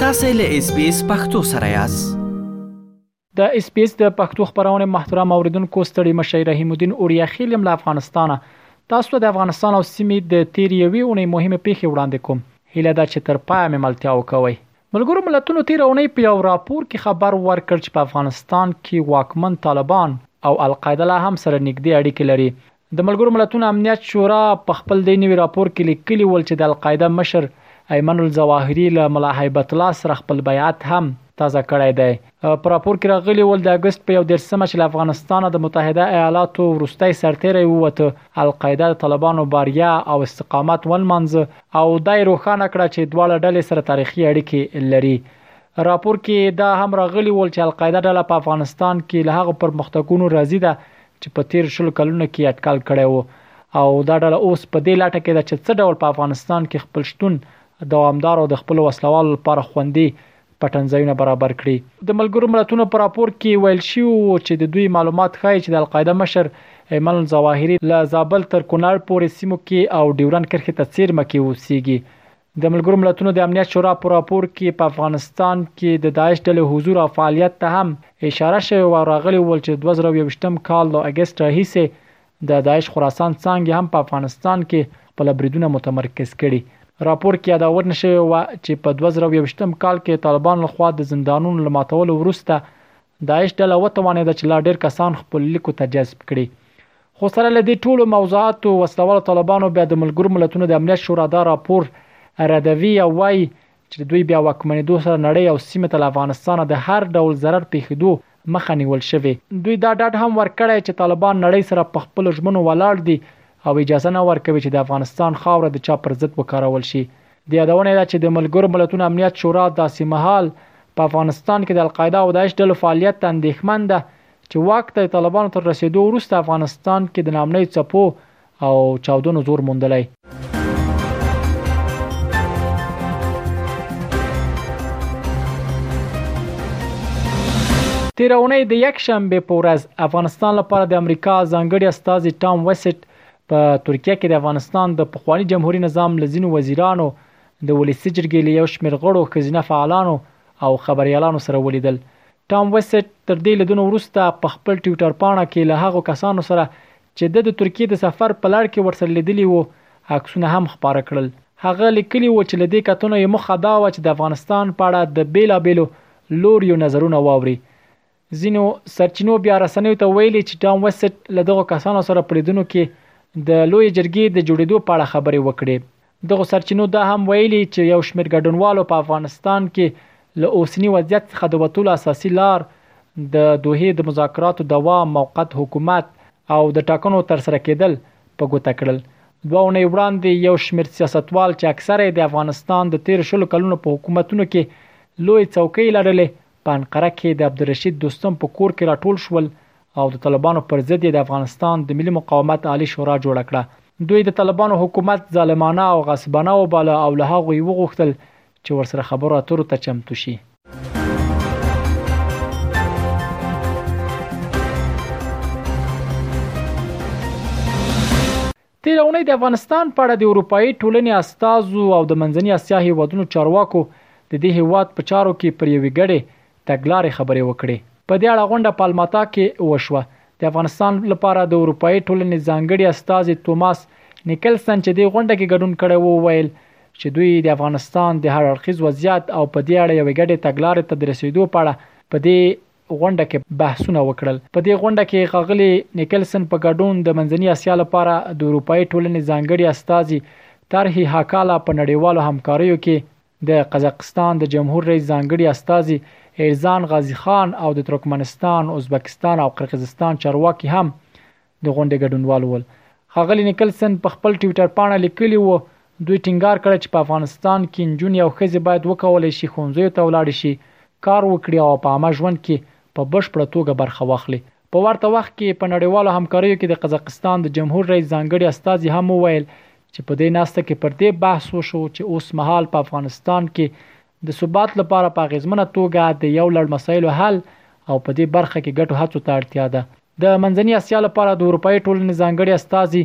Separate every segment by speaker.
Speaker 1: تاسو له اس بي اس پختو سره یاست
Speaker 2: د اس بي اس د پښتو خبرونه محترم اوریدونکو ستړي مشي رحیم الدین اوریا خیلم له افغانستانه تاسو ته د افغانستان او سیمې د تیر یوې اونۍ مهمه پیښه وړاندې کوم هیله ده چې تر پای مې ملتیا وکوي ملګرو ملتونو تیر اونۍ په یو راپور کې خبر ورکړ چې په افغانستان کې واکمن طالبان او القاعده لا هم سره نږدې اړیکې لري د ملګرو ملتونو امنیت شورا په خپل دې نوي راپور کې لیکلي ول چې د القاعده مشر ایمن الظواهري له ملا هیبت الله سره خپل بیعت هم تازه کړی دی په راپور کې راغلي ول د اگست په 13 سمه چې له افغانستانه د متحده ایالاتو وروستی سرتیری ووته القاعده د طالبانو بریا او استقامت ونمانځه او دا یې روښانه کړه چې دواړه ډلې سره تاریخي اړیکې لري راپور کې دا هم راغلي ول چې القاعده ډله په افغانستان کې له هغو پرمختګونو راضي ده چې په تیر شلو کلونو کې اټکل کړی وو او دا ډله اوس په دې لټه کې ده چې څه ډول په افغانستان کې خپل شتون دوامدار او د خپل وسلوال لپاره خوندي پټنځایونه برابر کړي د ملګرو ملتونو پر راپور کې ویل شوی وو چې د دوی معلومات ښایي چې د القاعده مشر ایمن الظواهری له زابل تر کونړ پورې سیمو کې او ډیورن کرښې ته څیرمه کې اوسېږي د ملګرو ملتونو د امنیت شورا په راپور کې په افغانستان کې د داعش ډلې حضور او فعالیت ته هم اشاره شوې او راغلي ول چې 2021 کال له اګست راهیسې د داعش خراسان څانګې هم په افغانستان کې خپل بریدونه متمرکز کړي. راپور کې یادونه شوې وه چې په 2021 کال کې طالبانو لخوا د زندانونو له ماتولو وروسته داعش ډله وتوانېده چې لا ډېر کسان خپلو لیکو ته جذب کړي خو سره له دې ټولو موضوعاتو وسلوال طالبانو بیا د ملګرو ملتونو د امنیت شورا دا راپور ردوي او وایي چې دوی بیا واکمنېدو سره نړۍ او سیمه ته له افغانستانه د هر ډول ضرر پیښېدو مخه نیول شوې دوی دا ډاډ هم ورکړی چې طالبان نړۍ سره په خپلو ژمنو ولاړ دي او اجازه نه ورکوي چې د افغانستان خاوره د چا پر ضد وکارول شي د یادونې ده چې د ملګرو ملتونو امنیت شورا داسې مهال په افغانستان کې د القاعده او داعش ډلو فعالیت ته اندېښمن ده چې واک ته د طالبانو تر رسېدو وروسته افغانستان کې د ناامنیو څپو او چاودنو زور موندلی. تېره اونۍ د یکشنبې په ورځ افغانستان لپاره د امریکا ځانګړي استازي ټام وسیټ په ترکیه کې د افغانستان د پخواني جمهوري نظام له ځینو وزیرانو، د ولسي جرګې له یو شمېر غړو، ښځینه فعالانو او خبریالانو سره ولیدل ټام ویسټ تر دې لیدنو وروسته په خپل ټویټرپاڼه کې له هغو کسانو سره چې ده د ترکیې د سفر په لړ کې ورسره لیدلي وو، عکسونه هم خپاره کړل. هغه لیکلي وو چې له دې کتنو یې موخه دا وه چې د افغانستان په اړه د بېلابېلو لوریو نظرونه واوري. ځینو سرچینو بیا رسنیو ته ویلي چې ټام ویسټ له دغو کسانو سره په لیدنو کې د لویې جرګې د جوړېدو په اړه خبرې وکړې. دغو سرچینو دا هم ویلي چې یو شمېر ګډونوالو په افغانستان کې له اوسني وضعیت څخه د وتلو اساسي لار د دوحې د مذاکراتو دوام، موقت حکومت او د ټاکنو ترسره کېدل په ګوته کړل. دوه اونۍ وړاندې یو شمېر سیاستوال چې اکثره یې د افغانستان د تېرو شلو کلونو په حکومتونو کې لویې څوکۍ لرلې، په انقره کې د عبدالرشید دوستم په کور کې راټول شول او د طالبانو پر ضد یې د افغانستان د ملي مقاومت عالی شورا جوړه کړه دوی د طالبانو حکومت ظالمانه او غصبانه وباله او له هغوی وغوښتل چې ورسره خبرو اترو ته چمتو شي تېره اونۍ د افغانستان په اړه د اروپايي ټولنې استازو او د منځني اسیا هېوادونو چارواکو د دې هېواد په چارو کې پر یوې ګډې تګلارې خبرې وکړې. په دې اړه غونډه په الماتا کې وشوه. د افغانستان لپاره د اروپايي ټولنې ځانګړي استازي توماس نیکلسن چې دې غونډه کې ګډون کړی و، وویل چې دوی د افغانستان د هر اړخیز وضعیت او په دې اړه یوې ګډې تګلارې ته د رسېدو په اړه په دې په غونډه کې بحثونه وکړل په دې غونډه کې غاغلي نیکلسن په ګډون د منځني اسیا لپاره د اروپایي ټولنې ځانګړي استازي ترهي هاکالا په نړیوالو همکاریو کې د قزاقستان د جمهور رئیس ځانګړي استازي ایرزان غازي خان او د ترکمنستان، ازبکستان او قرقیزستان چارواکي هم د غونډې ګډونوالو ول ښاغلي نیکلسن په خپل ټویټر پاڼه لیکلي و، دوی ټینګار کړی چې په افغانستان کې نجونې او ښځې باید وکولی شي ښوونځیو ته ولاړې شي، کار وکړي او په عامه ژوند کې په بشپړه توګه برخه واخلي. په ورته وخت کې په نړیوالو همکاریو کې د قزاقستان د جمهور رئیس ځانګړي استازي هم وویل چې په دې ناسته کې پر دې بحث وشو چې اوس مهال په افغانستان کې د ثبات لپاره په اغېزمنه توګه د یو لړ مسایلو حل او په دې برخه کې ګډو هڅو ته اړتیا ده. د منځني اسیا لپاره د اروپایي ټولنې ځانګړي استازي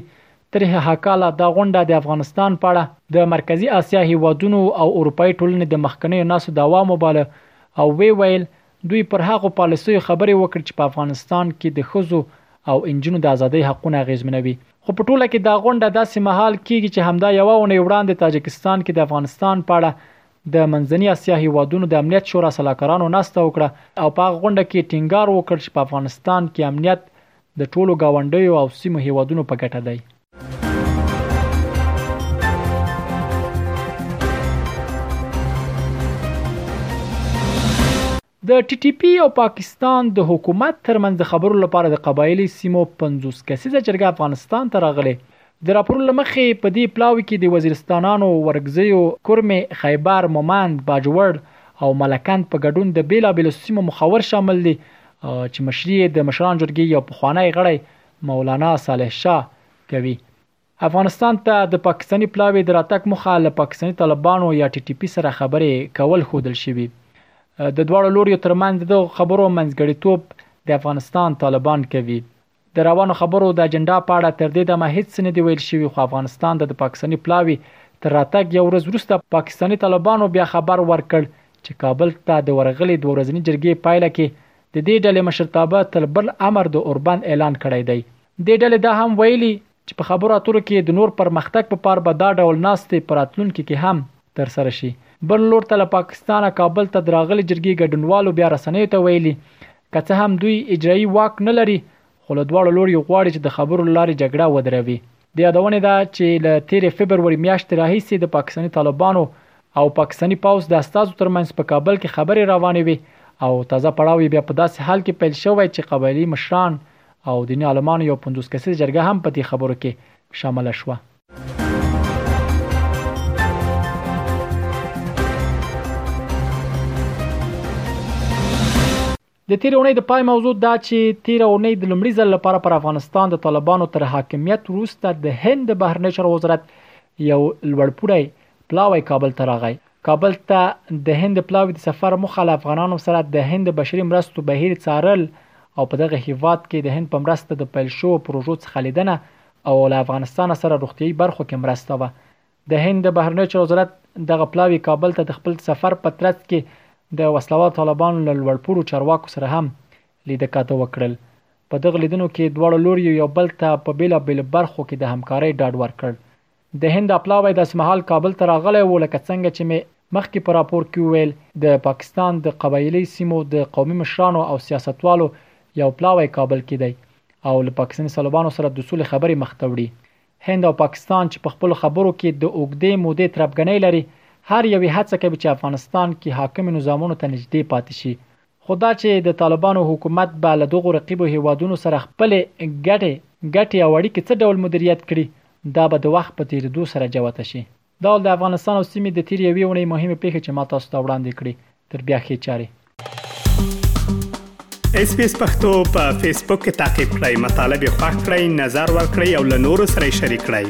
Speaker 2: تریه هاکالا دا غونډه د افغانستان په اړه د مرکزي اسیا هېوادونو او اروپایي ټولنې د مخکنیو ناستو دوام وباله او ویې ویل، دوی پر هغو پالیسیو خبرې وکړې چې په افغانستان کې د ښځو او نجونو د ازادۍ حقونه اغېزمنوي. خو په ټوله کې دا غونډه داسې مهال کېږي چې همدا یوه اونۍ وړاندې تاجکستان کې د افغانستان په اړه د منځني اسیا هیوادونو د امنیت شورا سلاکارانو ناسته وکړه او په هغه غونډه کې ټینګار وکړ چې په افغانستان کې امنیت د ټولو گاونډیو او سیمو هیوادونو په ګټه دی. د ټي ټي پي او پاکستان د حکومت ترمنځ د خبرو لپاره د قبایلي سیمو پنځوس کسیزه جرګه افغانستان ته راغلې. د راپورونو له مخې په دې پلاوي کې د وزیرستانانو، ورکزیو، کورمې، خیبر، مومند، باجوړ او ملکند په ګډون د بېلابېلو سیمو مخور شامل دي چې مشري یې د مشرانو جرګې یو پخوانی غړی مولانا صالح شاه کوي. افغانستان ته د پاکستاني پلاوي د راتګ موخه له پاکستاني طالبانو یا ټي ټي پي سره خبرې کول ښودل شوي. د دواړو لوریو ترمنځ د دغو خبرو منځګړیتوب د افغانستان طالبان کوي. د روانو خبرو د اجنډا په اړه تر دې دمه هیڅ څه نه دي ویل شوي خو افغانستان ته د پاکستاني پلاوي تر راتګ یو ورځ وروسته پاکستاني طالبانو بیا خبر ورکړ چې کابل ته د ورغلې دوه ورځني جرګې پایله کې د دې ډلې مشرتابه تر بل امر د اوربند اعلان کړی دی. دې ډلې دا هم ویلي، چې په خبرو اترو کې د نور پرمختګ په پار به دا ډول ناستې په راتلونکې کې هم ترسره شي. بل لور ته له پاکستانه کابل ته دراغلې جرګې ګډونوالو بیا رسنیو ته ویلي، که څه هم دوی اجرایي واک نه لري، خو له دواړو لوریو غواړي چې د خبرو له لارې جګړه ودروي. د یادونې ده چې له تېرې فبروري میاشتې راهیسې د پاکستاني طالبانو او پاکستاني پوځ د استازو ترمنځ په کابل کې خبرې روانې وې او تازه پړاو یې بیا په داسې حال کې پیل شوی چې قبایلي مشران او دیني عالمانو یو 50 کسیز جرګه هم په دې خبرو کې شامل شوه د تیر اونۍ د پای موضوع دا چې تیر اونۍ د لومړي ځل لپاره پر افغانستان د طالبانو تر حاکمیت وروسته د هند د بهرنی چارو وزارت یو لوړپوړی پلاوی کابل ته راغی کابل ته د هند د پلاوي د سفر موخه له افغانانو سره د هند د بشري مرستو بهیر څارل او په دغه هیواد کې د هند په مرسته د پیل شوو پروژو څخه لیدنه او له افغانستان سره روغتیايي برخو کې مرسته وه. د هند د بهرنیو چارو وزارت دغه پلاوي کابل ته د خپل سفر په ترڅ کې د وسلهوالو طالبانو له لوړپوړو چارواکو سره هم لیده کاته وکړل. په دغو لیدنو کې دواړو لوریو یو بل ته په بېلابېلو برخو کې د همکارۍ ډاډ ورکړ. د هند پلاوی داسې مهال کابل ته راغلی و، لکه څنګه چې مې مخکې په راپور کې وویل، د پاکستان د قبایلي سیمو د قومي مشرانو او سیاستوالو یو پلاوی کابل کې دی او له پاکستاني صلبانو سره د سولې خبرې مخ ته وړي. هند او پاکستان چې په خپلو خبرو کې د اوږدې مودې تربګنۍ لري، هر یو یې هڅه کوي چې افغانستان کې حاکمې نظامونو ته نژدې پاتې شي خو دا چې د طالبانو حکومت به له دغو رقیبو هېوادونو سره خپلې ګټې، ګټې او اړیکې څه ډول مدیریت کړي، دا به د وخت په تېرېدو سره جوته شي. دا ول د افغانستان او سیمې د تېرې یوې اوونۍ مهمې پېښې چې ما تاسو ته وړاندې کړې. تر بیا ښې چارې.
Speaker 3: اس پی اس پختو په فیسبوک کې تا کې پلی مطلب یې خوښ کړئ نظر ور کړئ او له نورو سره شریک کړئ.